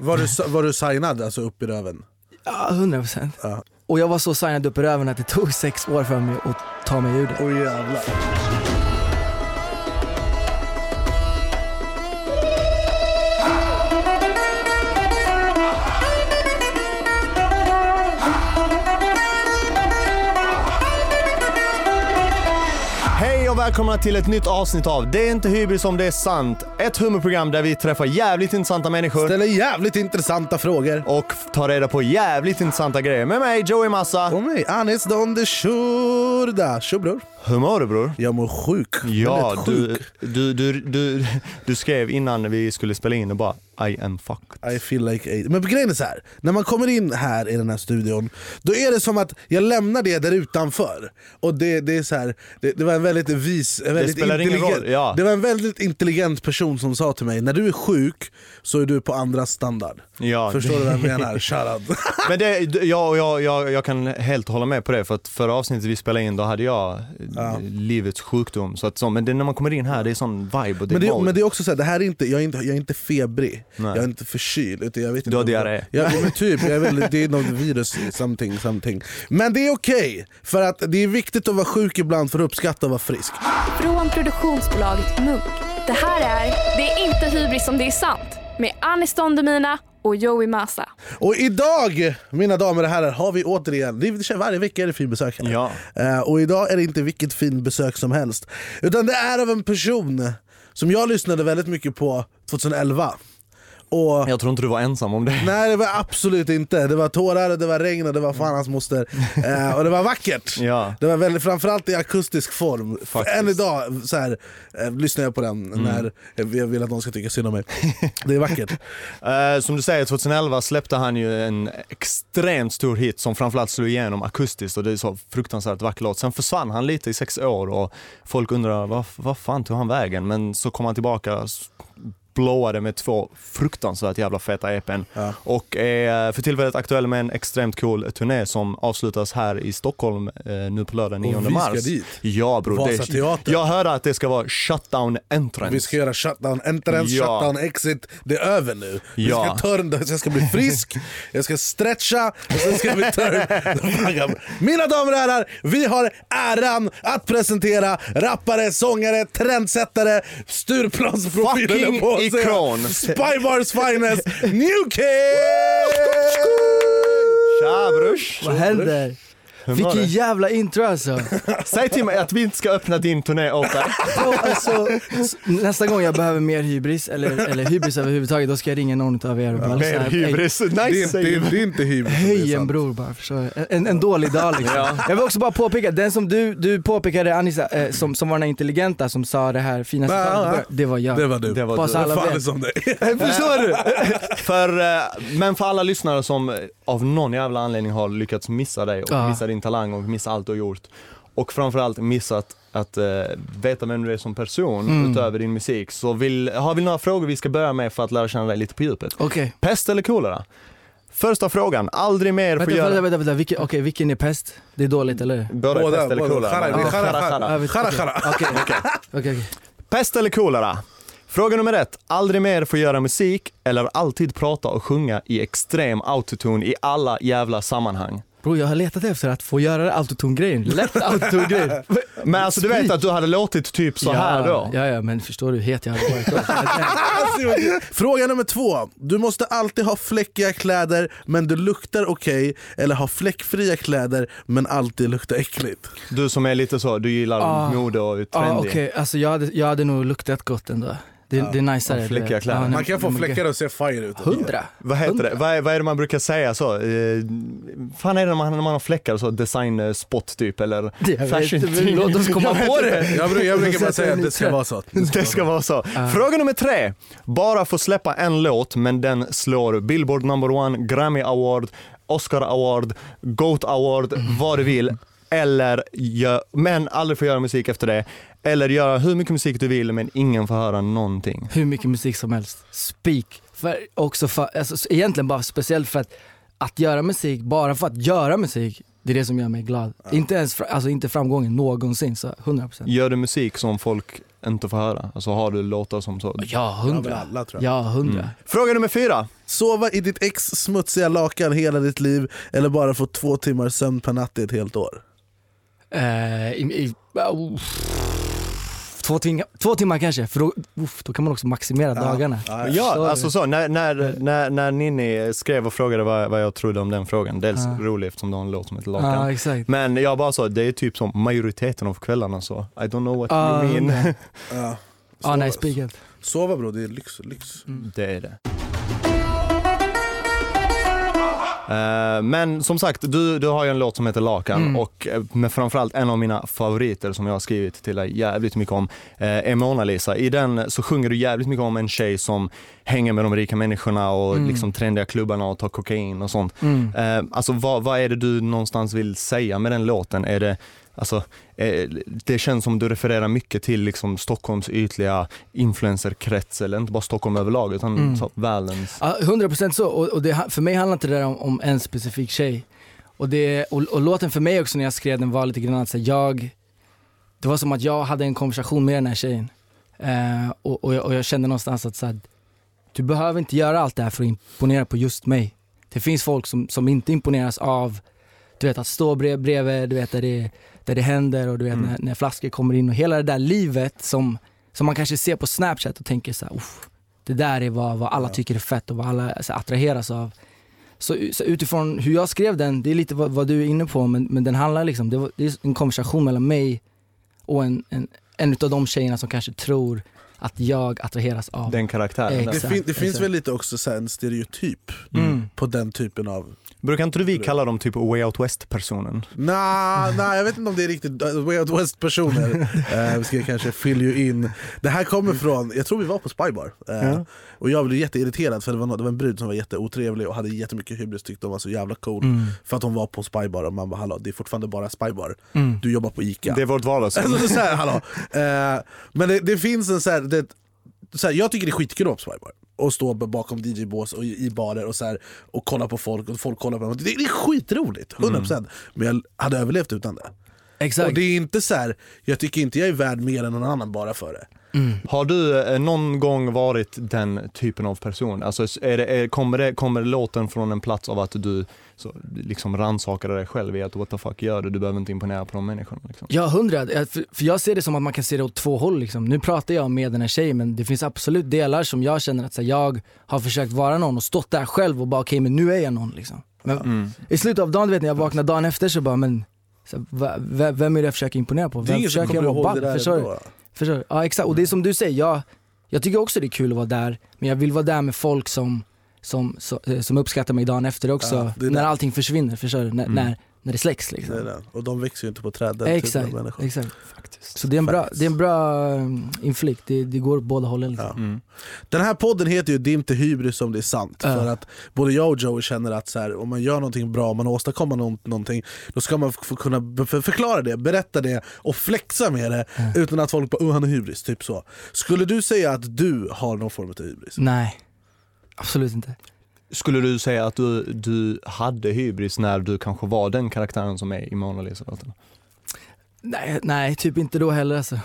Var du, var du signad alltså upp i röven? Ja, 100 procent. Ja. Och jag var så signad upp i röven att det tog sex år för mig att ta mig ur det. Oj jävlar. Välkomna till ett nytt avsnitt av Det är inte hybris om det är sant. Ett humorprogram där vi träffar jävligt intressanta människor Ställer jävligt intressanta frågor. och tar reda på jävligt intressanta grejer. Med mig Joey Massa. Och mig, Anis Don de Shurda. Tjo bror. Hur mår du bror? Jag mår sjuk. Ja, du, du, du, du, du skrev innan vi skulle spela in och bara I am fucked. I feel like eight. Men grejen är så här. när man kommer in här i den här studion, då är det som att jag lämnar det där utanför. Och det, det är så här, det, det var en väldigt vis, en väldigt spelar ingen roll, ja. det var en väldigt intelligent person som sa till mig, när du är sjuk så är du på andras standard. Ja, Förstår du vad jag menar? Shoutout. Men det, jag, jag, jag, jag kan helt hålla med på det för att förra avsnittet vi spelade in då hade jag Ja. livets sjukdom. Så att, så, men det, när man kommer in här det är sån vibe och det Men är det, mode. men det är också så här, det här är inte, jag, är inte, jag är inte febrig, Nej. jag är inte förkyld. Utan jag vet inte Du har diarré. Ja, men typ, jag är väl, det är något virus, something, something. Men det är okej, för att det är viktigt att vara sjuk ibland för att uppskatta att vara frisk. Från produktionsbolaget Munk. Det här är Det är inte hybris om det är sant med Anis Don Demina och Joey Massa. Och idag, mina damer och herrar, har vi återigen, det är, varje vecka är det fin besök här. Ja. Eh, och idag är det inte vilket fin besök som helst. Utan det är av en person som jag lyssnade väldigt mycket på 2011. Och Jag tror inte du var ensam om det. Nej det var absolut inte, det var tårar, det var regn och det var fan hans moster. Eh, och det var vackert. Ja. Det var väldigt, framförallt i akustisk form. Faktiskt. Än idag så här, eh, lyssnar jag på den när jag vill att någon ska tycka synd om mig. Det är vackert. Eh, som du säger, 2011 släppte han ju en extremt stor hit som framförallt slog igenom akustiskt och det är så fruktansvärt vacker låt. Sen försvann han lite i sex år och folk undrar vad, vad fan tog han vägen? Men så kom han tillbaka blåade med två fruktansvärt jävla feta EPn Ja. och är för tillfället aktuell med en extremt cool turné som avslutas här i Stockholm eh, nu på lördag 9 Och vi ska mars. dit. Ja bror, Vasateatern. jag hörde att det ska vara shutdown entrance. Vi ska göra shutdown entrance, Ja. shutdown exit. Det är över nu. Vi Ja. ska turn, jag ska bli frisk, jag ska stretcha och sen ska vi turn. Mina damer och herrar, vi har äran att presentera rappare, sångare, trendsättare, Stureplansprofilen Säga. ikon. Spybars finest, New Kid! Tja brors! Vad händer? Mår Vilken jävla intro alltså. Säg till mig att vi inte ska öppna din turné. Bro, alltså nästa gång jag behöver mer hybris, eller, eller hybris överhuvudtaget, då ska jag ringa någon av er och bara Mer här, hybris, Det är, nice inte, det du. är inte hybris. det Höj en bror bara, förstår? En, en dålig dag liksom. Ja. Jag vill också bara påpeka, den som du, du påpekade Anissa, eh, som, som var den här intelligenta som sa det här fina citatet, det var jag. Det var du. Det var du. alla vet. som dig. Förstår du? För, eh, men för alla lyssnare som av någon jävla anledning har lyckats missa dig och Ja. missa din talang och missa allt du har gjort. Och framförallt missat att eh, veta vem du är som person Mm. utöver din musik. Så vill, har vi några frågor vi ska börja med för att lära känna dig lite på djupet. Okej, Pest eller kolera? Första frågan, aldrig mer få göra... vänta, vänta, vänta. Vilken, okej, vilken är pest? Det är dåligt eller? Båda är pest eller kolera. Okej. Pest eller kolera? Fråga nummer ett, aldrig mer få göra musik eller alltid prata och sjunga i extrem autotune i alla jävla sammanhang. Bror jag har letat efter att få göra autotune-grejen, lätt autotune-grejen. Men alltså du vet att du hade låtit typ så här då? Ja, ja, men förstår du hur het jag hade varit då? Fråga nummer två. Du måste alltid ha fläckiga kläder men du luktar okej eller ha fläckfria kläder men alltid luktar äckligt. Du som är lite så, du gillar Ah. mode och är Ja trendy. okej, alltså jag hade, jag hade nog luktat gott ändå. Det, det är najsare. Ja, du fläckiga kläder. Man kan få fläckar och se fire ut. Hundra. Vad heter det? Vad är, vad är det man brukar säga så? Eh, fan är det när man, när man har fläckar så? Design eh, spot typ eller fashion men Låt oss komma på det. Jag, brukar- jag brukar bara säga att det ska vara så. Det ska vara så. Fråga nummer tre. Bara få släppa en låt men den slår Billboard number one, Grammy award, Oscar award, Goat award, vad du vill. Eller gör, men aldrig få göra musik efter det. Eller göra hur mycket musik du vill men ingen får höra någonting. Hur mycket musik som helst. Speak. För, också för, alltså, egentligen bara speciellt för att, att göra musik, bara för att göra musik, det är det som gör mig glad. Inte ens, alltså inte framgången någonsin, så 100%. Gör du musik som folk inte få höra? Alltså har du låtar som så? Ja, Ja, hundra. alla tror jag. Ja, hundra. Mm. Fråga nummer fyra. Sova i ditt ex smutsiga lakan hela ditt liv eller bara få två timmar sömn per natt i ett helt år? Eh, i, i, oh, två, timmar, två timmar kanske, för då, uff, då kan man också maximera dagarna. Ja, Ja, Sorry. alltså så, när, när, när, när Ninni skrev och frågade vad, vad jag trodde om den frågan, dels Ja. roligt eftersom du har en låt som heter Lakan. Ja. Men jag bara sa, det är typ som majoriteten av kvällarna så, I don't know what Ja, you mean. Ja. Ja, nej, spikat. Sova bro, det är lyx. lyx. Det är det. Men som sagt, du, du har ju en låt som heter Lakan Mm. och eh, med framförallt en av mina favoriter som jag har skrivit till dig jävligt mycket om eh, är Mona Lisa. I den så sjunger du jävligt mycket om en tjej som hänger med de rika människorna och Mm. liksom trendiga klubbarna och tar kokain och sånt. Mm. Eh, alltså vad, vad är det du någonstans vill säga med den låten? Är det, alltså, eh, det känns som du refererar mycket till liksom Stockholms ytliga influencerkrets, eller inte bara Stockholm överlag utan Mm. så, världens. Ja, 100% så, och, och det, för mig handlar inte det där om, om en specifik tjej. Och, det, och, och låten för mig också när jag skrev den var lite grann att jag, det var som att jag hade en konversation med den här tjejen. Eh, och, och, jag, och jag kände någonstans att så här, du behöver inte göra allt det här för att imponera på just mig. Det finns folk som, som inte imponeras av du vet att stå brev, bredvid, du vet där det, där det händer och du vet Mm. när, när flaskor kommer in och hela det där livet som, som man kanske ser på snapchat och tänker så här, "Uff, det där är vad, vad alla tycker är fett och vad alla så, här, attraheras av. Så, så utifrån hur jag skrev den, det är lite vad, vad du är inne på men, men den handlar liksom, det, var, det är en konversation mellan mig och en, en, en utav de tjejerna som kanske tror att jag attraheras av. Den karaktären. Exakt. Det, fin, det finns väl lite också så en stereotyp Mm. på den typen av... Brukar inte vi kalla dem typ Way Out West-personen? Nej, nah, jag vet inte om det är riktigt Way Out West-personer. uh, vi ska kanske fylla ju in. Det här kommer från, jag tror vi var på Spybar. Uh, Ja. Och jag blev jätteirriterad för det var, det var en brud som var jätteotrevlig och hade jättemycket hybris, tyckte hon var så jävla cool. Mm. För att hon var på Spybar och man bara hallå, det är fortfarande bara Spybar. Mm. Du jobbar på Ica. Det är vårt vardagsrum. Alltså, är så här, hallå. Eh, men det, det finns en så här, det, så här, jag tycker det är skitkul att vara på Spybar och stå bakom DJ-bås och i, barer och, så här, och kolla på folk och folk kollar på mig. Det, det är skitroligt, 100% Men jag hade överlevt utan det. Exakt. Och det är inte så här, jag tycker inte jag är värd mer än någon annan bara för det. Har du eh, någon gång varit den typen av person? Alltså, är det, är, kommer, det, kommer låten från en plats av att du så, liksom rannsakade dig själv i att what the fuck gör du? Du behöver inte imponera på de människorna. Liksom. Ja, hundra. För, för jag ser det som att man kan se det åt två håll. Liksom. Nu pratar jag med den här tjejen men det finns absolut delar som jag känner att så här, jag har försökt vara någon och stått där själv och bara okej men nu är jag någon liksom. Men Mm. i slutet av dagen, du vet när jag vaknar dagen efter så bara men så, vem är det jag försöker imponera på? Det är Vem ingen som försöker jag kommer vara ihåg det där Förstår. Förstår du? Ja exakt, och det är som du säger, jag, jag tycker också det är kul att vara där men jag vill vara där med folk som, som, så, eh, som uppskattar mig dagen efter också. Ja, när allting försvinner, förstår du? När, Mm. när, när det släcks liksom. Det det. Och de växer ju inte på träd, den typen Exakt, av människor. exakt. Så det är en bra, det är en bra um, inflikt, det, det går åt båda hållen. Liksom. Ja. Mm. Den här podden heter ju Det är inte hybris om det är sant. Ja. För att både jag och Joey känner att så här, om man gör någonting bra, om man åstadkommer någon, någonting, då ska man kunna förklara det, berätta det och flexa med det utan att folk bara oh, han är hybris. Typ så. Skulle du säga att du har någon form av hybris? Nej, absolut inte. Skulle du säga att du, du hade hybris när du kanske var den karaktären som är i Mona Lisa-låten? Nej, nej, typ inte då heller alltså.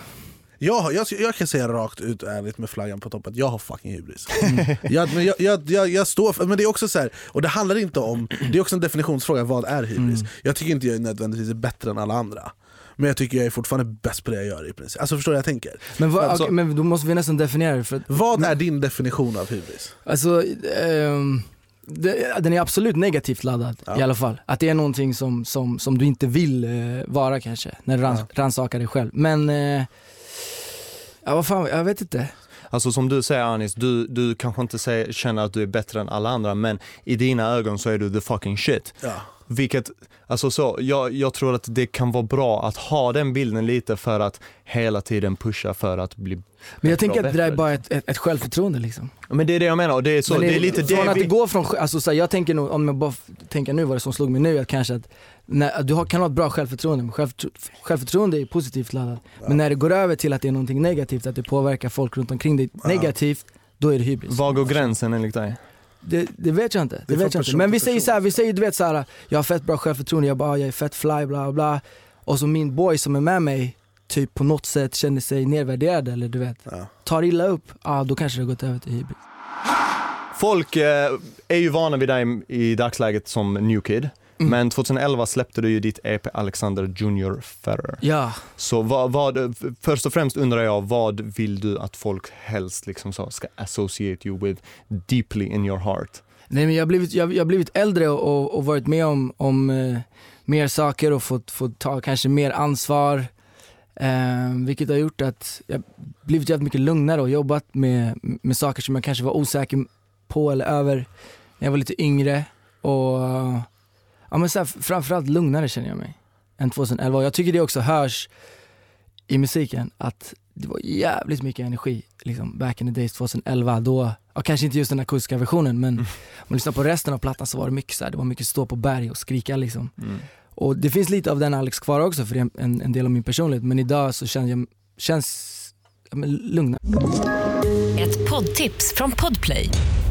Jag, jag, jag kan säga rakt ut ärligt med flaggan på toppen att jag har fucking hybris. jag, men jag, jag, jag, jag står för, men det är också så här, och det handlar inte om, det är också en definitionsfråga, vad är hybris? Jag tycker inte jag är nödvändigtvis är bättre än alla andra. Men jag tycker jag är fortfarande bäst på det jag gör i princip. Alltså förstår du vad jag tänker? Men, vad, Alltså- okej, men då måste vi nästan definiera det. För att, Vad är din definition av hybris? alltså, ehm, det, den är absolut negativt laddad Ja. i alla fall. Att det är någonting som, som, som du inte vill eh, vara kanske, när du rans, Ja. rannsakar dig själv. Men, eh, ja vad fan, jag vet inte. Alltså som du säger Anis, du, du kanske inte säger, känner att du är bättre än alla andra men i dina ögon så är du the fucking shit. Ja. Vilket, alltså så, jag, jag tror att det kan vara bra att ha den bilden lite för att hela tiden pusha för att bli Men jag tänker att det där är bara ett, ett, ett självförtroende liksom. Men det är det jag menar och det är så, Men det, är lite från det att vi... det går från, alltså så här, jag tänker nog, om jag bara tänker nu vad det som slog mig nu, att kanske att när, du har, kan ha ett bra självförtroende, men självförtro, självförtroende är positivt laddat. Men när det går över till att det är någonting negativt, att det påverkar folk runt omkring dig negativt, då är det hybris. Var går gränsen enligt dig? Det, det vet jag inte. Det vet jag inte. Men vi säger så här, vi säger du vet så här, jag har fett bra självförtroende, jag bara, jag är fett fly, bla bla. Och så min boy som är med mig, typ på något sätt känner sig nedvärderad eller du vet, Ja. tar illa upp, ja då kanske det har gått över till hybris. Folk eh, är ju vana vid dig i dagsläget som New Kid. Mm. Men 2011 släppte du ju ditt EP Alexander Junior Ferrer. Ja, Så vad, vad, först och främst undrar jag, vad vill du att folk helst liksom så ska associate you with deeply in your heart? nej men jag har blivit, jag, jag blivit äldre och, och, och varit med om, om eh, mer saker och fått, fått ta kanske mer ansvar. Eh, vilket har gjort att jag blivit jävligt mycket lugnare och jobbat med, med saker som jag kanske var osäker på eller över när jag var lite yngre. Och ja, men så här, framförallt lugnare känner jag mig än 2011. Och jag tycker det också hörs i musiken att det var jävligt mycket energi liksom back in the days 2011. Då, ja, kanske inte just den akustiska versionen men om man lyssnar på resten av plattan så var det mycket så här, det var mycket stå på berg och skrika liksom. Och det finns lite av den Alex kvar också för det är en, en del av min personlighet men idag så känns jag, känns ja, men lugnare. Ett poddtips från Podplay.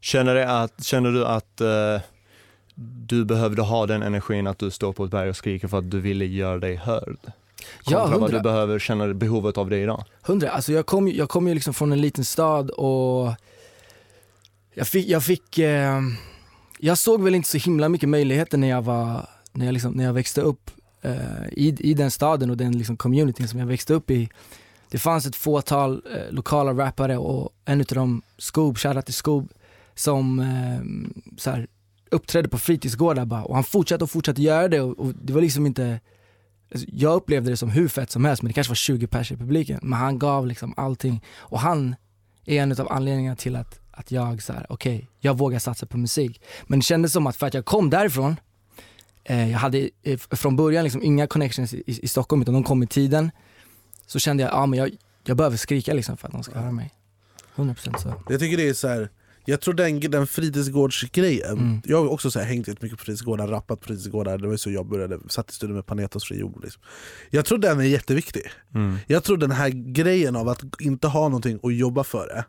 Känner, det att, känner du att eh, du behövde ha den energin att du står på ett berg och skriker för att du ville göra dig hörd? Ja, Kontra vad hundra. du behöver, känner behovet av det idag? Hundra, alltså jag kom, jag kom ju liksom från en liten stad och jag fick, jag fick, eh, jag såg väl inte så himla mycket möjligheter när jag var, när jag, liksom, när jag växte upp eh, i, i den staden och den liksom communityn som jag växte upp i. Det fanns ett fåtal eh, lokala rappare och en utav dem, Scoob, shoutout till Scoob, som eh, så här, uppträdde på fritidsgårdar bara och han fortsatte och fortsatte göra det och, och det var liksom inte Alltså, jag upplevde det som hur fett som helst men det kanske var 20 pers i publiken. Men han gav liksom allting. Och han är en av anledningarna till att, att jag så här, okej, jag vågar satsa på musik. Men det kändes som att för att jag kom därifrån, eh, jag hade eh, från början liksom inga connections i, i Stockholm utan de kom i tiden. Så kände jag, ja men jag, jag behöver skrika liksom för att de ska höra mig. 100% så. Jag tycker det är så här. Jag tror den, den fritidsgårdsgrejen, Mm. jag har också så här, hängt rätt mycket på fritidsgårdar, rappat på fritidsgårdar, det var så jag började, satt i studion med Panetos Fri Jord. Liksom. Jag tror den är jätteviktig. Jag tror den här grejen av att inte ha någonting och jobba för det,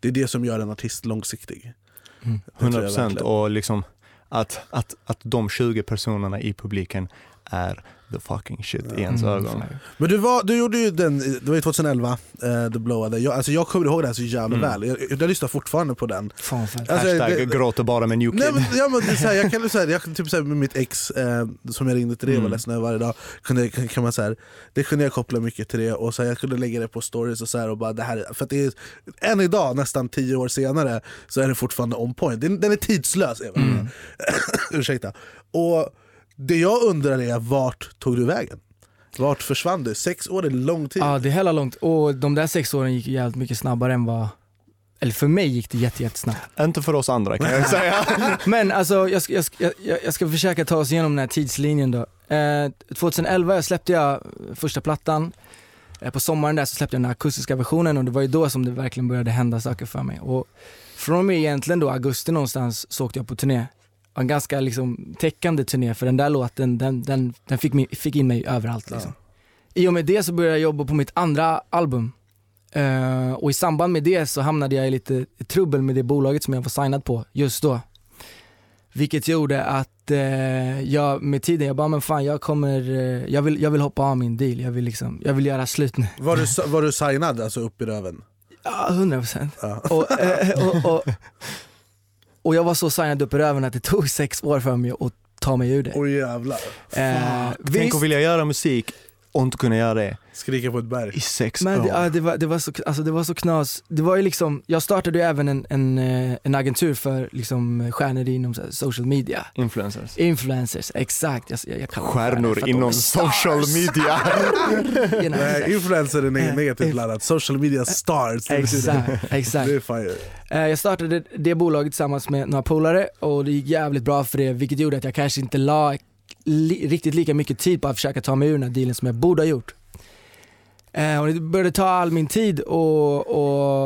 det är det som gör en artist långsiktig. Mm. Det tror jag 100 procent verkligen. och liksom att, att, att de 20 personerna i publiken är the fucking shit i ens Mm, ögon. Men du, var, du gjorde ju den, det var ju 2011, uh, The Blowade. Jag, alltså jag kommer ihåg det här så jävla Mm. väl, jag, jag lyssnar fortfarande på den. Fan. Alltså, Hashtag det- gråter bara med new kid. Nej, men, ja, men det så här, jag kan här, jag, typ så här, med mitt ex eh, som jag ringde till det och var Mm. ledsen över varje dag, kunde, kan, kan man, så här, det kunde jag koppla mycket till det och så här, jag kunde lägga det på stories och så här, och bara det här, för att det är, än idag, nästan tio år senare, så är det fortfarande on point. Den, den är tidslös. Eva. Mm. Ursäkta. Och det jag undrar är, vart tog du vägen? Vart försvann du? Sex år är lång tid. Ja det är hela långt och de där sex åren gick jävligt mycket snabbare än vad, eller för mig gick det jätte, jättesnabbt. Inte för oss andra kan jag säga. Men alltså jag ska, jag, ska, jag ska försöka ta oss igenom den här tidslinjen då. Eh, 2011 släppte jag första plattan. Eh, på sommaren där så släppte jag den akustiska versionen och det var ju då som det verkligen började hända saker för mig. Och från och med egentligen då augusti någonstans så åkte jag på turné. En ganska liksom täckande turné för den där låten den, den, den fick, mig, fick in mig överallt liksom. I och med det så började jag jobba på mitt andra album. Eh, och i samband med det så hamnade jag i lite trubbel med det bolaget som jag var signad på just då. Vilket gjorde att eh, jag med tiden, jag bara men fan jag kommer, eh, jag, vill, jag vill hoppa av min deal, jag vill, liksom, jag vill göra slut nu. Var, du, var du signad alltså upp i röven? Ja, 100 procent. Ja. Och, eh, och, och, och jag var så signad upp i röven att det tog sex år för mig att ta mig ur det. Oj jävlar. Eh, Tänk visst, att vilja göra musik och inte kunna göra det Skrika på ett berg. i sex men det, ja, det, var, det, var så, alltså, det var så knas. Det var ju liksom, jag startade ju även en, en, eh, en agentur för liksom, stjärnor inom social media. Influencers. Influencers, exakt. Jag, jag, Stjärnor inom social media. You know, Nej, influencer är neg- negativt laddat, social media stars. Exakt, exakt. Det är fire. Eh, Jag startade det bolaget tillsammans med några polare och det gick jävligt bra för det vilket gjorde att jag kanske inte la li- riktigt lika mycket tid på att försöka ta mig ur den här dealen som jag borde ha gjort. Eh, och det började ta all min tid och,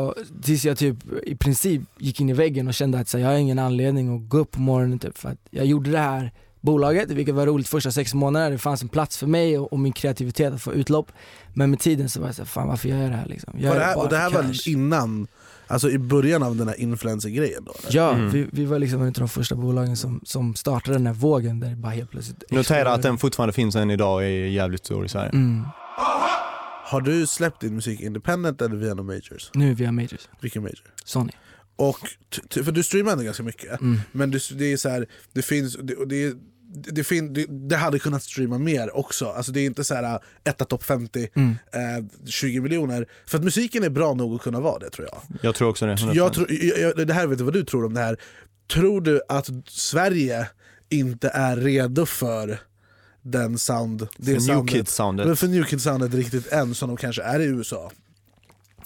och tills jag typ i princip gick in i väggen och kände att så, här, jag har ingen anledning att gå upp på morgonen typ, för att jag gjorde det här bolaget, vilket var roligt första sex månaderna. Det fanns en plats för mig och, och min kreativitet att få utlopp. Men med tiden så var jag såhär, fan varför gör jag det här liksom? Jag det här, och det här för var cash. innan, alltså i början av den här influencer-grejen då? eller? Ja, Mm. vi, vi var liksom en av de första bolagen som, som startade den här vågen där det bara helt plötsligt Notera att den fortfarande finns än idag och är jävligt stor i Sverige. Mm. Har du släppt din musik independent eller via några majors? Nu via Majors, Vilken major? Sony. Och, för du streamar ändå ganska mycket, Mm. men du, det är så här, det finns, det, det, det, fin, det, det hade kunnat streama mer också, alltså det är inte så här äh, etta topp 50, Mm. eh, 20 miljoner. För att musiken är bra nog att kunna vara det tror jag. Jag tror också det. 100%. jag, tror, jag, jag det här vet du vad du tror om det här. Tror du att Sverige inte är redo för den sound, det För New soundet, Kids-soundet. men för New Kids soundet riktigt än som de kanske är i USA?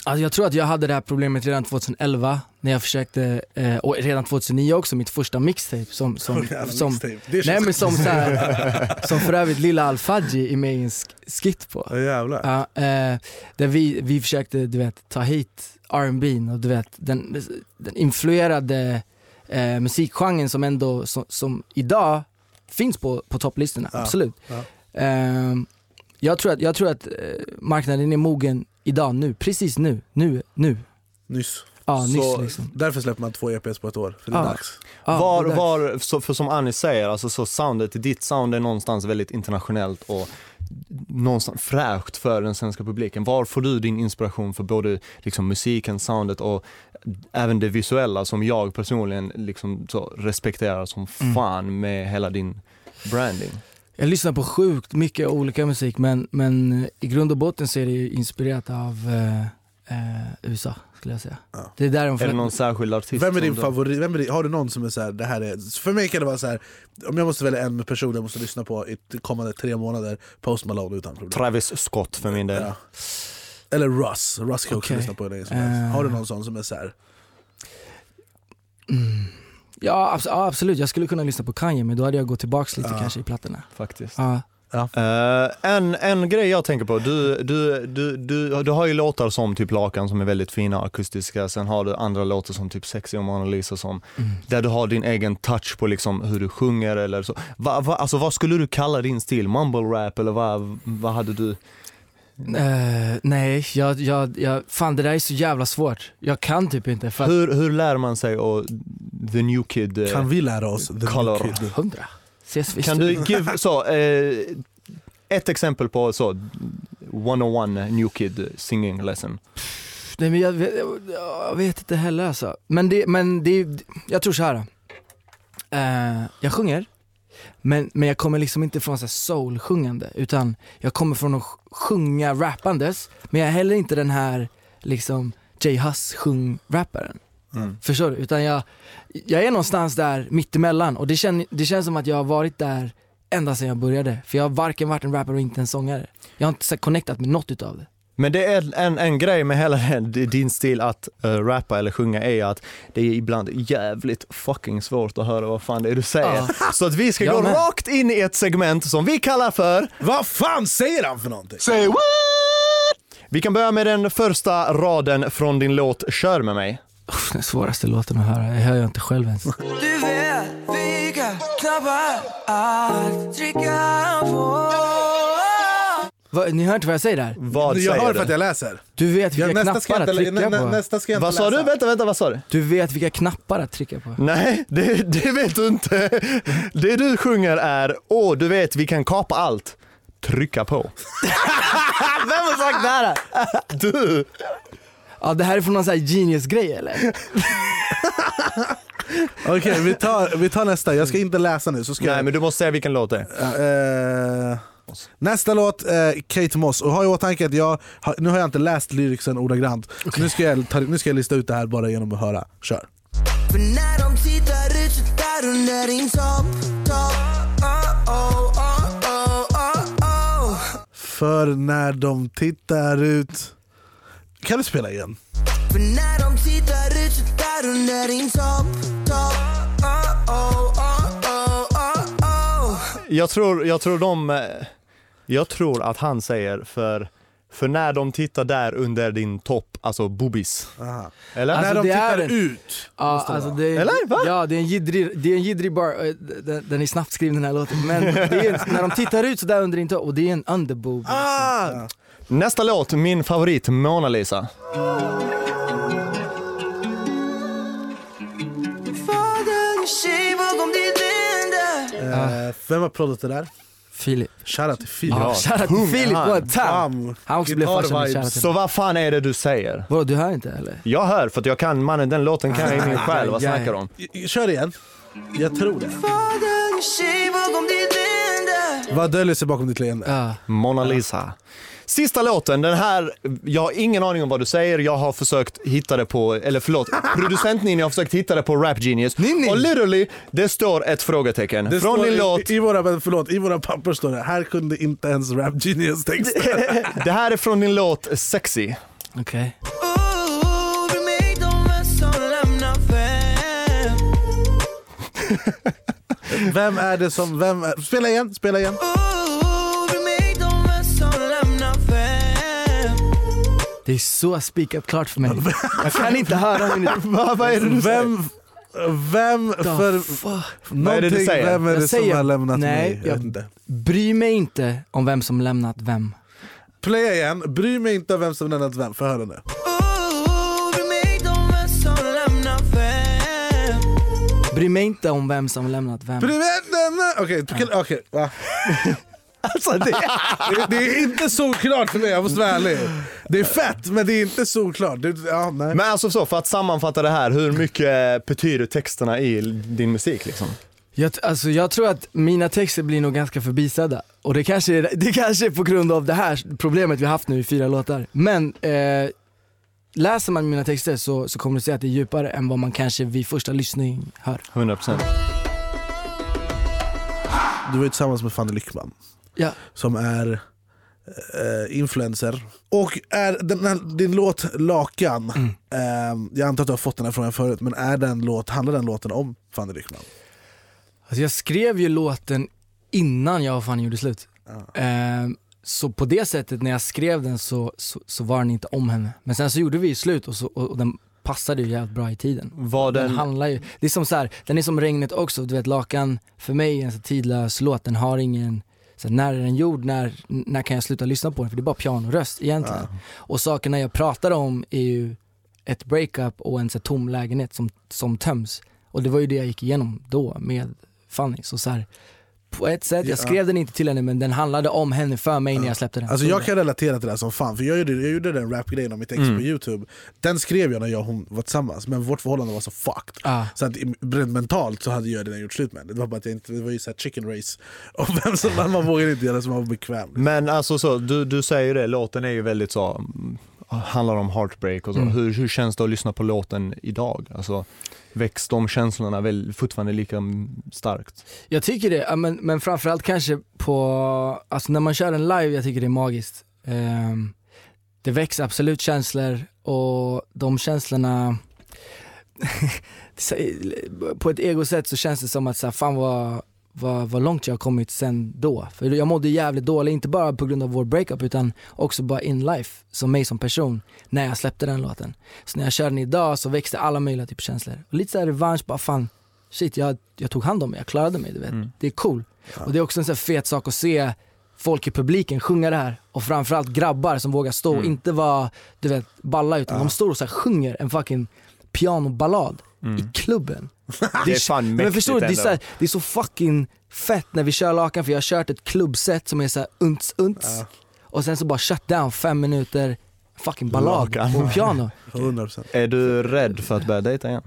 Alltså jag tror att jag hade det här problemet redan 2011 när jag försökte, eh, och redan 2009 också, mitt första mixtape som, som, Jävla som, mixtape. Nej, men som, så här, som för övrigt Lilla Al-Fadji är med i en sk- skit på. Ja, jävlar. Ja, eh, där vi, vi försökte du vet, ta hit R&B och du vet, den, den influerade eh, musikgenren som ändå som, som idag finns på, på topplistorna, Ja, absolut. ja. Eh, jag tror att, jag tror att eh, marknaden är mogen idag, nu, precis nu, nu, nu. Nyss. Ja, nyss Så- liksom. Därför släpper man två EPs på ett år, för det är Ja. dags. Ja, var, var, så, för som Annie säger, alltså så soundet, ditt sound är någonstans väldigt internationellt och någonstans fräscht för den svenska publiken. Var får du din inspiration för både liksom, musiken, soundet och även det visuella som jag personligen liksom, respekterar som Mm. fan med hela din branding? Jag lyssnar på sjukt mycket olika musik men, men i grund och botten så är det inspirerat av eh, eh, USA skulle jag säga. Ja. Det är där de Är det någon särskild artist? Vem är din du- favorit? Vem är din, har du någon som är så här, det här är... För mig kan det vara så här, om jag måste välja en person jag måste lyssna på i de kommande tre månader, Post Malone utan problem. Travis Scott för min del. Ja. Eller Russ, Russ kan jag också lyssna på länge som. Eh. Har du någon sån som är så här, Mm. Ja, abs- ja absolut, jag skulle kunna lyssna på Kanye men då hade jag gått tillbaks lite Ja. kanske i plattorna. Faktiskt. Ja. Eh, en, en grej jag tänker på, du, du, du, du, du har ju låtar som typ Lakan som är väldigt fina akustiska, sen har du andra låtar som typ Sexy och Mona Lisa som, Mm. där du har din egen touch på liksom hur du sjunger eller så. Va, va, alltså vad skulle du kalla din stil? Mumble rap eller vad, vad hade du? Eh, nej, jag, jag, jag, fan det där är så jävla svårt. Jag kan typ inte för Hur, hur lär man sig och the new kid? eh, kan vi lära oss? The Color. New Kid? hundra. Ses visst. Kan du give, så, eh, ett exempel på så, 101 new kid singing lesson? Nej men jag vet, jag vet inte heller alltså. Men det, men det, jag tror så här. Eh, jag sjunger, men, men jag kommer liksom inte från så soul-sjungande utan jag kommer från att sj- sjunga rappandes, men jag är heller inte den här liksom Jay Huss sjung-rapparen. Mm. Förstår du? Utan jag, jag är någonstans där mittemellan och det, känn, det känns som att jag har varit där ända sedan jag började. För jag har varken varit en rappare och inte en sångare. Jag har inte så connectat med något utav det. Men det är en, en grej med hela din stil att uh, rappa eller sjunga är att det är ibland jävligt fucking svårt att höra vad fan det är du säger. Ja. Så att vi ska Jag gå med. rakt in i ett segment som vi kallar för Vad fan säger han för någonting? Vi kan börja med den första raden från din låt Kör med mig. Uff, Den svåraste låten att höra, jag hör jag inte själv ens. Du vet vilka knappar att trycka på Va, ni hör inte vad jag säger där? Vad jag säger hör du? för att jag läser. Du vet vilka Jag, nästa, ska knappar att trycka nä, nä, på? nästa ska jag inte Vad sa läsa. du? Vänta, vänta, vad sa du? Du vet vilka knappar att trycka på? Nej, det, det vet du inte. Det du sjunger är Åh, du vet vi kan kapa allt. Trycka på. Vem har sagt det här? Du! Ja det här är från någon sån här genius-grej eller? Okej, vi, tar, vi tar nästa. Jag ska inte läsa nu. Så ska Nej jag, men du måste säga vilken låt det är. Eh, nästa låt, eh, Kate Moss. Och ha i åtanke att jag, har- nu har jag inte läst lyricsen ordagrant. Så nu, ska jag ta, nu ska jag lista ut det här bara genom att höra. Kör. För när de tittar ut så där under din topp, topp oh, oh, oh, oh, oh, oh. För när de tittar ut... Kan du spela igen? För när de tittar ut så där under din topp, topp oh, oh, oh, oh, oh, oh. Jag tror, jag tror de... Jag tror att han säger för, För när de tittar där under din topp, alltså boobies. Aha. Eller? Alltså, När de tittar en- ut. Ja, alltså det är, Eller? Va? Ja, det är en jiddrig, det är en jiddrig bar, eh, den, den är snabbt skriven den här låten. Men det är, en- när de tittar ut sådär under din topp, och det är en underboob. Ah! Nästa låt, min favorit, Mona Lisa. Eh, vem har proddat det där? Filip. Shoutout till Filip. Ja, shoutout till Filip, what time! Han också blev farsa Så vad fan är det du säger? Vadå, du hör inte eller? Jag hör, för att jag kan, mannen den låten kan jag i min själ, vad snackar du om? Kör igen. Jag tror det. Vad döljer sig bakom ditt leende? Mona Lisa. Sista låten, den här, jag har ingen aning om vad du säger, jag har försökt hitta det på, eller förlåt, producent Ninni har försökt hitta det på Rap Genius. Ninni! Och literally, det står ett frågetecken. Det Från står din i, låt, I våra, förlåt, i våra papper står det, här kunde inte ens Rap Genius texten. det här är från din låt Sexy. Okej. Fem Vem är det som, vem är, spela igen, spela igen. Det är så spikat klart för mig. Jag kan inte höra min... Va, vad är det du? Vem, vem för. Vad är det du säger? vem är det som har lämnat nej, mig? Jag jag-. Bry mig inte om vem som lämnat vem. Playa igen, bry mig inte om vem som lämnat vem, få höra nu. Bry mig inte om vem som lämnat vem. Bry mig inte Okej, okej, okej, va? Alltså det... Det, det är inte solklart för mig, jag måste vara ärlig. Det är fett, men det är inte solklart. Det, ja, nej. Men alltså så, för att sammanfatta det här, hur mycket betyder texterna i din musik liksom? Jag, alltså jag tror att mina texter blir nog ganska förbisedda. Och det kanske, är, det kanske är på grund av det här problemet vi har haft nu i fyra låtar. Men eh, läser man mina texter så, så kommer du se att det är djupare än vad man kanske vid första lyssning hör. 100%. Du var ju tillsammans med Fanny Lyckman. Ja. som är eh, influencer. Och är den här, din låt Lakan, Mm. eh, jag antar att du har fått den här frågan förut, men är den låt, handlar den låten om Fanny Lyckman? Alltså jag skrev ju låten innan jag och Fanny gjorde slut. Eh, så på det sättet när jag skrev den så, så, så var den inte om henne. Men sen så gjorde vi ju slut och, så, och, och den passade ju jävligt bra i tiden. Var Den den, handlar ju, det är som så här, den är som regnet också, du vet Lakan för mig är en så tidlös låt, den har ingen så när är den gjord, när, när kan jag sluta lyssna på den? För det är bara pianoröst egentligen. Och sakerna jag pratar om är ju ett breakup och en så tom lägenhet som, som töms. Och det var ju det jag gick igenom då med Fanny. Så, så här, på ett sätt, jag Ja. skrev den inte till henne men den handlade om henne för mig när jag släppte den. Alltså Så- jag kan relatera till det här som fan, för jag gjorde, jag gjorde den rap-grejen om mitt ex Mm. på youtube. Den skrev jag när jag och hon var tillsammans, men vårt förhållande var så fucked. Ja. Så att rent mentalt så hade jag redan gjort slut med det. Det var bara att jag inte, det var ju så här chicken race. Och vem som, man, man vågade inte göra som man var bekväm. men alltså så, du, du säger ju det, låten är ju väldigt så, mm, handlar om heartbreak och så. Mm. Hur, hur känns det att lyssna på låten idag? Alltså, väcks de känslorna väl fortfarande lika starkt? Jag tycker det, men, men framförallt kanske på, alltså när man kör den live, jag tycker det är magiskt. Um, det väcks absolut känslor och de känslorna, på ett egosätt så känns det som att så här, fan vad, vad, vad långt jag har kommit sen då. För jag mådde jävligt dåligt, inte bara på grund av vår breakup utan också bara in life, som mig som person, när jag släppte den låten. Så när jag kör den idag så växte alla möjliga typer av känslor. Och lite såhär revansch, bara fan, shit jag, jag tog hand om mig, jag klarade mig. Du vet. Det är cool. Och det är också en sån fet sak att se folk i publiken sjunga det här. Och framförallt grabbar som vågar stå och inte vara du vet, balla utan de står och så sjunger en fucking pianoballad i klubben. Det är fan Men förstår du, det är, så här, det är så fucking fett när vi kör Lakan för jag har kört ett klubbset som är så här unts unts och sen så bara shut down fem minuter fucking ballad Lakan. på piano. 100%. Är du rädd för att börja dejta igen?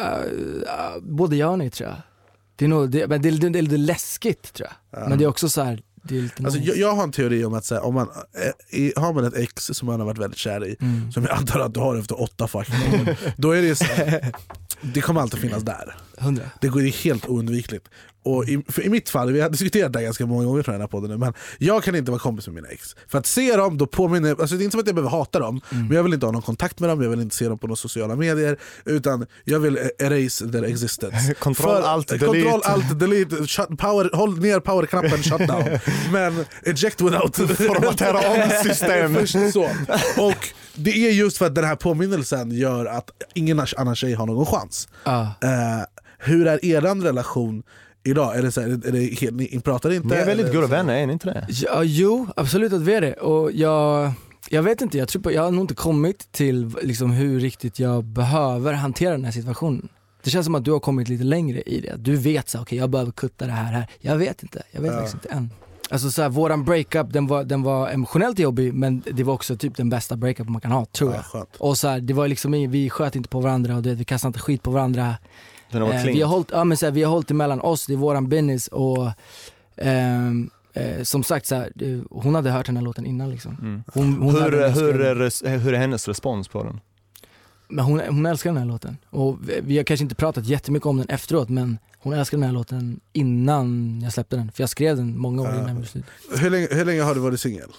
Uh, uh, både ja och nej tror jag. Det är, nog, det, men det, det, det är lite läskigt tror jag. Men det är också så här, Alltså, jag, jag har en teori om att här, om man, eh, i, har man ett ex som man har varit väldigt kär i, Mm. som jag antar att du har efter åtta fucking år, då är det så här, det kommer alltid finnas där. Hundra. Det går ju helt oundvikligt. Och i, för I mitt fall, vi har diskuterat det här ganska många gånger tror jag, den här podden nu, men jag kan inte vara kompis med mina ex. För att se dem, då påminner alltså det är inte som att jag behöver hata dem, Mm. men jag vill inte ha någon kontakt med dem, jag vill inte se dem på några sociala medier, utan jag vill eh, erase their existence. Control, alt, delete. Control, alt, delete, shut, power, håll ner powerknappen, shutdown. men eject without. Formatera om system. Först så. Och det är just för att den här påminnelsen gör att ingen annan tjej har någon chans. Ja. Eh, hur är er relation idag? Är det så här, är det helt, ni pratar inte? Ni är väldigt goda vänner, är ni inte det? Ja, jo, absolut att vi är det. Och jag, jag vet inte, jag, tror på, jag har nog inte kommit till liksom, hur riktigt jag behöver hantera den här situationen. Det känns som att du har kommit lite längre i det. Du vet så, okej jag behöver kutta det här här. Jag vet inte, jag vet Ja. faktiskt inte än. Alltså så här, våran breakup den var, den var emotionellt jobbig men det var också typ den bästa breakup man kan ha, tror jag. Ja. Och så här, det var liksom, vi sköt inte på varandra och det, vi kastade inte skit på varandra. Eh, vi, har hållit, ja, men så här, vi har hållit emellan oss, det är våran business och ehm, eh, som sagt så hon hade hört den här låten innan liksom. Mm. Hon, hon, Hur, hur, är, hur är hennes respons på den? Men hon, hon älskar den här låten. Och vi, vi har kanske inte pratat jättemycket om den efteråt men hon älskar den här låten innan jag släppte den. För jag skrev den många år innan jag blev slut. Hur, länge, hur länge har du varit singel?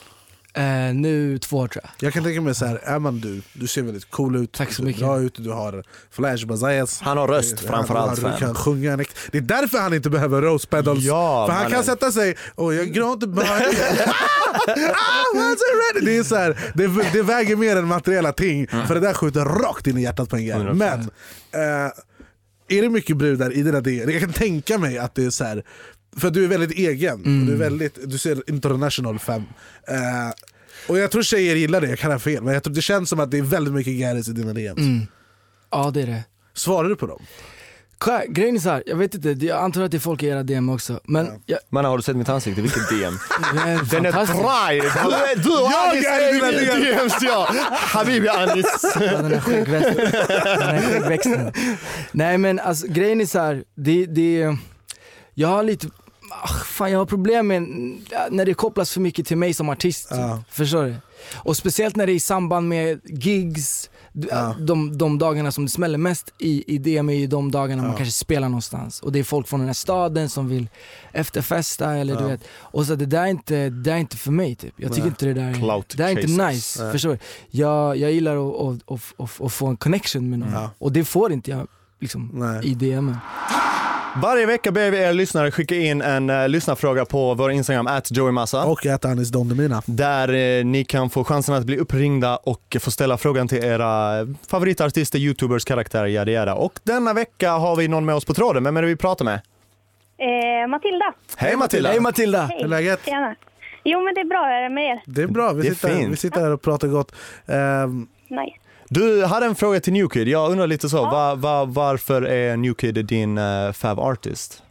Eh, nu två år tror jag. Jag kan tänka mig så här, är man du, du ser väldigt cool ut, Tack så du ser mycket. bra ut, du har flash bazayas. Han har röst framförallt. Du fan. kan sjunga en Det är därför han inte behöver rose pedals. Ja, för han kan mannen. sätta sig och jag gråter bara. ah, what's it ready? det, är så här, det, det väger mer än materiella ting, för det där skjuter rakt in i hjärtat på en grej. 100%. Men eh, är det mycket brudar i dina DM? Jag kan tänka mig att det är så här, för du är väldigt egen, och du, är väldigt, du ser international fem. Eh, och jag tror tjejer gillar det, jag kan ha fel, men jag tror det känns som att det är väldigt mycket gäris i dina DMs. Mm. Ja det är det. Svarar du på dem? Grejen är så här, jag vet inte, jag antar att det är folk i era DM också. Men jag, Men har du sett mitt ansikte? Vilket DM? är Den är dry! Du, är- du och Jag Anis är mina DMs ja! Habibi Anis! Ja, den här skäggväxten. den här skäggväxten. Nej men alltså grejen är så här, det, det, jag har lite, ah, fan jag har problem med när det kopplas för mycket till mig som artist. Ja. Förstår du? Och speciellt när det är i samband med gigs, Ja. de, de dagarna som det smäller mest i, i DM är ju de dagarna man Ja. kanske spelar någonstans. Och det är folk från den här staden som vill efterfesta eller du vet. Och så det där är inte, det är inte för mig typ. Jag tycker Nej. inte det där Clout det där är inte nice. Nej. Förstår du? Jag, jag gillar att, att, att, att, att få en connection med någon. Ja. Och det får inte jag liksom, i DMen. Varje vecka ber vi er lyssnare skicka in en uh, lyssnarfråga på vår Instagram, at joeymassa. Och äta Anis Don. Där eh, ni kan få chansen att bli uppringda och få ställa frågan till era favoritartister, youtubers, karaktärer, yada yada. Och denna vecka har vi någon med oss på tråden. Vem är det vi pratar med? Eh, Matilda. Hej Matilda! Hej Matilda! Hej. Hur är läget? Tjena. Jo, men det är bra. Hur är det med er? Det är bra, vi, Det är sitter, fint. vi sitter här och pratar gott. Ehm, Nice. Du hade en fråga till Newkid. Jag undrar lite så, va, va, varför är Newkid din uh, fav artist?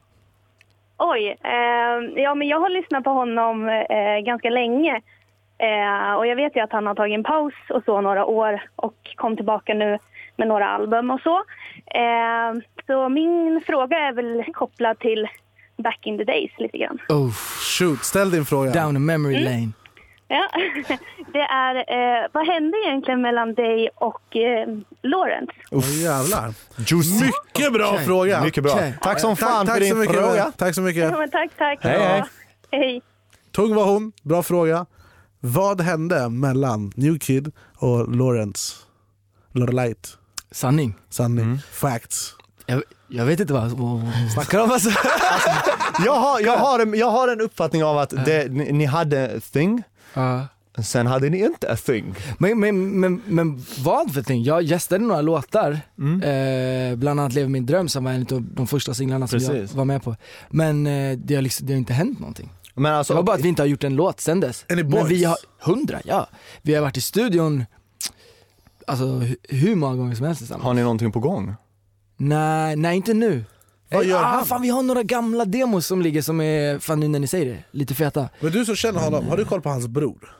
Oj. Eh, ja, men jag har lyssnat på honom eh, ganska länge. Eh, och jag vet ju att han har tagit en paus och så några år och kom tillbaka nu med några album och så. Eh, så min fråga är väl kopplad till back in the days lite grann. Oh, shoot, ställ din fråga. down a memory Mm. Ja. Det är, eh, vad hände egentligen mellan dig och eh, Lawrence? Åh jävlar. Juicy! Mycket bra Okej. fråga. Mycket bra. Okej. Tack som fan tack för din så mycket, fråga. Tack så mycket. Ja, men tack, tack. Hej, hej. Hej. Tung var hon, bra fråga. Vad hände mellan New Kid och Lawrence? Lorelite? Sanning. Sanning? Mm. Facts? Jag, jag vet inte vad hon snackar om alltså. Jag har, jag, har en, jag har en uppfattning av att det, ni, ni hade thing, Ja. sen hade ni inte a thing. Men, men, men, men vad för ting? Jag gästade några låtar, Mm. eh, bland annat Lever min dröm som var en av de första singlarna som Precis. jag var med på. Men eh, det, har liksom, det har inte hänt någonting. Men alltså, Det var bara att vi inte har gjort en låt sen dess. Men boys? vi har, hundra ja. Vi har varit i studion, alltså hu- hur många gånger som helst tillsammans. har ni någonting på gång? Nej, nej inte nu. Vad Eh, gör ah, han? Fan vi har några gamla demos som ligger som är, fan nu när ni säger det, lite feta. Men du som känner honom, har du koll på hans bror?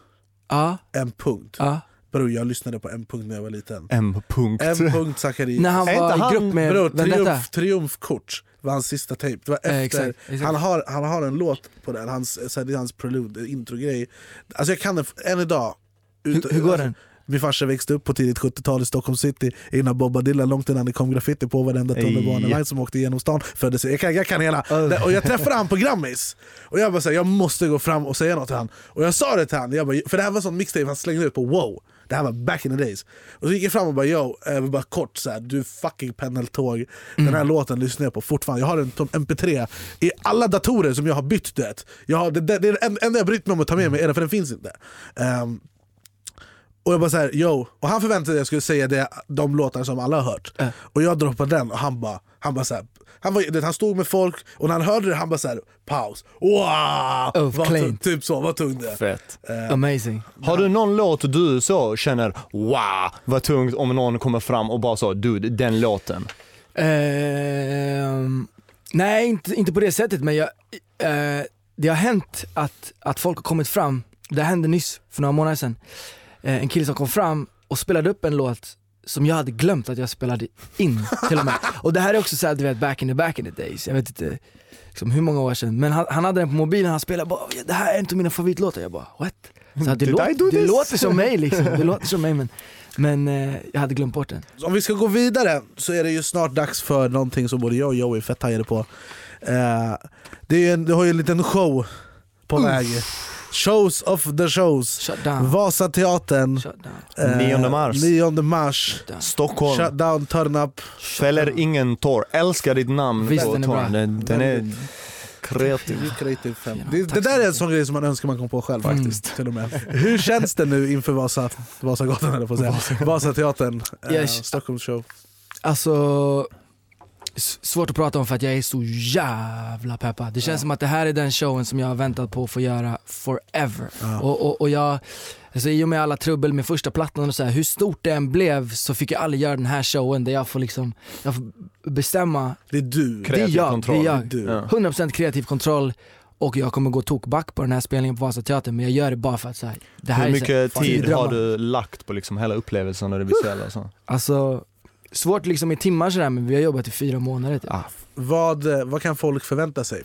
Ja, En punkt. ja. Bror, jag lyssnade på en punkt när jag var liten. M. Punkt. En punkt Zacharias. När han var inte i han- grupp med Bror, triumf, triumfkort var hans sista tape. Det var efter, Eh, exakt, exakt. Han, har, han har en låt på den, hans, så här, det är hans prelude, introgrej. Alltså jag kan den än idag. Hur, hur går den? Min farsa växte upp på tidigt 70-tal i Stockholm city innan Bob Dylan, långt innan det kom graffiti på varenda tunnelbanevagn som åkte genom stan. Föddes, jag, kan, jag kan hela. Det- Och jag träffade han på Grammis, och jag bara så här, jag måste gå fram och säga något till han. Och jag sa det till han, jag bara, för det här var en sån mixtape han slängde ut på wow. Det här var back in the days. Och så gick jag fram och bara yo, eh, bara kort så här, du fucking pendeltåg. Den här låten lyssnar jag på fortfarande. Jag har den som mp3 i alla datorer som jag har bytt. Du vet. Jag har, det, det, det är det enda jag brytt mig om att ta med mig, är det, för den finns inte. Ehm, och jag bara såhär, yo. Och han förväntade sig att jag skulle säga det, de låtar som alla har hört. Och jag droppade den och han bara, han bara såhär, han, var, han stod med folk och när han hörde det han bara såhär, paus. Wow! Oh, Vad typ så, vad tung det. Fett. Amazing. Har du någon låt du så känner wow vad tungt om någon kommer fram och bara så dude den låten. Ehm, nej, inte, inte på det sättet men jag, eh, det har hänt att, att folk har kommit fram, det hände nyss för några månader sedan. Eh, en kille som kom fram och spelade upp en låt som jag hade glömt att jag spelade in till och med. Och det här är också såhär du vet back in the back in the days, jag vet inte liksom, hur många år sedan. Men han, han hade den på mobilen, han spelade bara det här är inte mina favoritlåtar. Jag bara what? Så att det, do det låter som mig liksom, det låter som mig men, men eh, jag hade glömt bort den. Så Om vi ska gå vidare så är det ju snart dags för någonting som både jag och Joey är fett taggade på. Eh, det är ju en, du har ju en liten show på väg. Shows of the shows. Vasateatern. Eh, 9 mars. 9 mars. Stockholm. Shut down, turn up. Fäller ingen tår. Älskar ditt namn Visst, på den är. Den, den är kreativ. Creative fem. Ja, Det, det där är en sån grej som man önskar man kom på själv Mm. faktiskt. Till och med. Hur känns det nu inför Vasa, Vasagatan jag på att säga. Vasateatern, eh, Yes. Stockholms show. Alltså, svårt att prata om för att jag är så jävla peppad. Det känns som att det här är den showen som jag har väntat på att få göra forever. Ja. Och, och, och jag, alltså i och med alla trubbel med första plattan och så här, hur stort det än blev så fick jag aldrig göra den här showen där jag får liksom, jag får bestämma. Det är du. Det är Kreativ jag, kontroll. det är jag. Du. Ja. 100% kreativ kontroll och jag kommer gå tokback på den här spelningen på Vasateatern men jag gör det bara för att så här, det här Hur är så mycket här, tid har du lagt på liksom hela upplevelsen och det visuella? och Så? Alltså, svårt liksom i timmar sådär men vi har jobbat i fyra månader typ. Vad, eh, vad kan folk förvänta sig?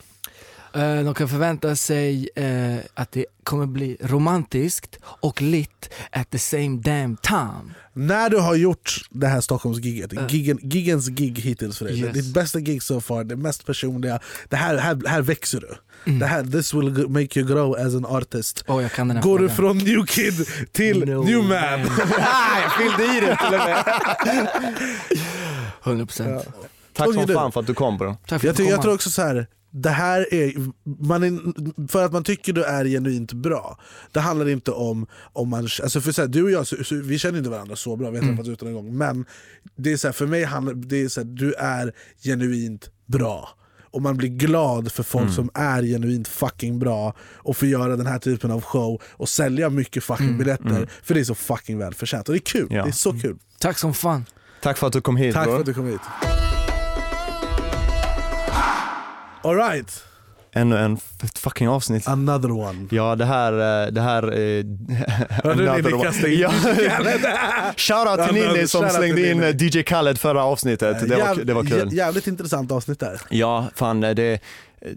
Eh, De kan förvänta sig eh, att det kommer bli romantiskt och lit at the same damn time. När du har gjort det här Stockholmsgiget, Ja. giggen, giggens gig hittills för dig, Yes. ditt bästa gig so far, det mest personliga, det här, här, här växer du. Mm. Det här, this will make you grow as an artist. Åh, jag kan den här Går du frågan. från new kid till No new man? man. Ah, jag fyllde i det till och med. 100%. Tack Vad som du? fan för att du kom bro. Tack för Jag, att du jag tror också så här. Det här är, man är, för att man tycker du är genuint bra, det handlar inte om, om man, alltså för så här, du och jag, så, så, vi känner inte varandra så bra, vi har Mm. träffats utan en gång, men det är så här, för mig handlar det är så här, du är genuint bra. Och man blir glad för folk Mm. som är genuint fucking bra och får göra den här typen av show och sälja mycket fucking Mm. biljetter, för det är så fucking välförtjänt. Och det är kul, Ja. det är så kul. Tack som fan. Tack för att du kom hit Tack bro. för att du kom hit. Alright, Ännu en f- fucking avsnitt. another one. Ja det här, eh, det här... eh, Hörde ni another ni one. kastade in Ja. Shoutout till Ninni som slängde in eh, DJ Khaled förra avsnittet. Det var, det var kul. jä- Jävligt intressant avsnitt där. Ja, fan det...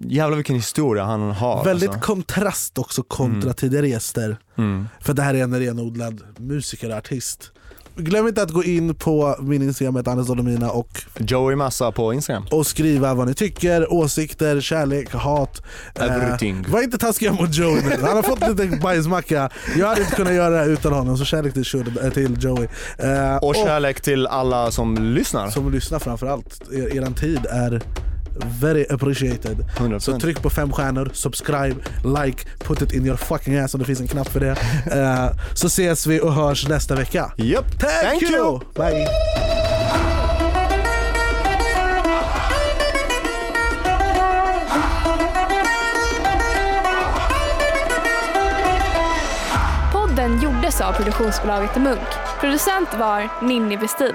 Jävlar vilken historia han har. Väldigt alltså. kontrast också kontra tidigare gäster. Mm. För det här är en renodlad musiker och artist. Glöm inte att gå in på min Instagram, Anders Dolomina och, Joey Massa på Instagram. och skriva vad ni tycker, åsikter, kärlek, hat. Everything. var inte taskiga mot Joey nu. Han har fått lite bajsmacka. Jag hade inte kunnat göra det här utan honom, så kärlek till, Shud- äh, till Joey. Eh, Och kärlek till alla som lyssnar. som lyssnar framförallt. Er, eran tid är very appreciated. 100%. Så tryck på fem stjärnor, subscribe, like, put it in your fucking ass om det finns en knapp för det. Eh, så ses vi och hörs nästa vecka. Yep. Thank, Thank you! you! Bye! Podden gjordes av produktionsbolaget Munk. Producent var Ninni Westin.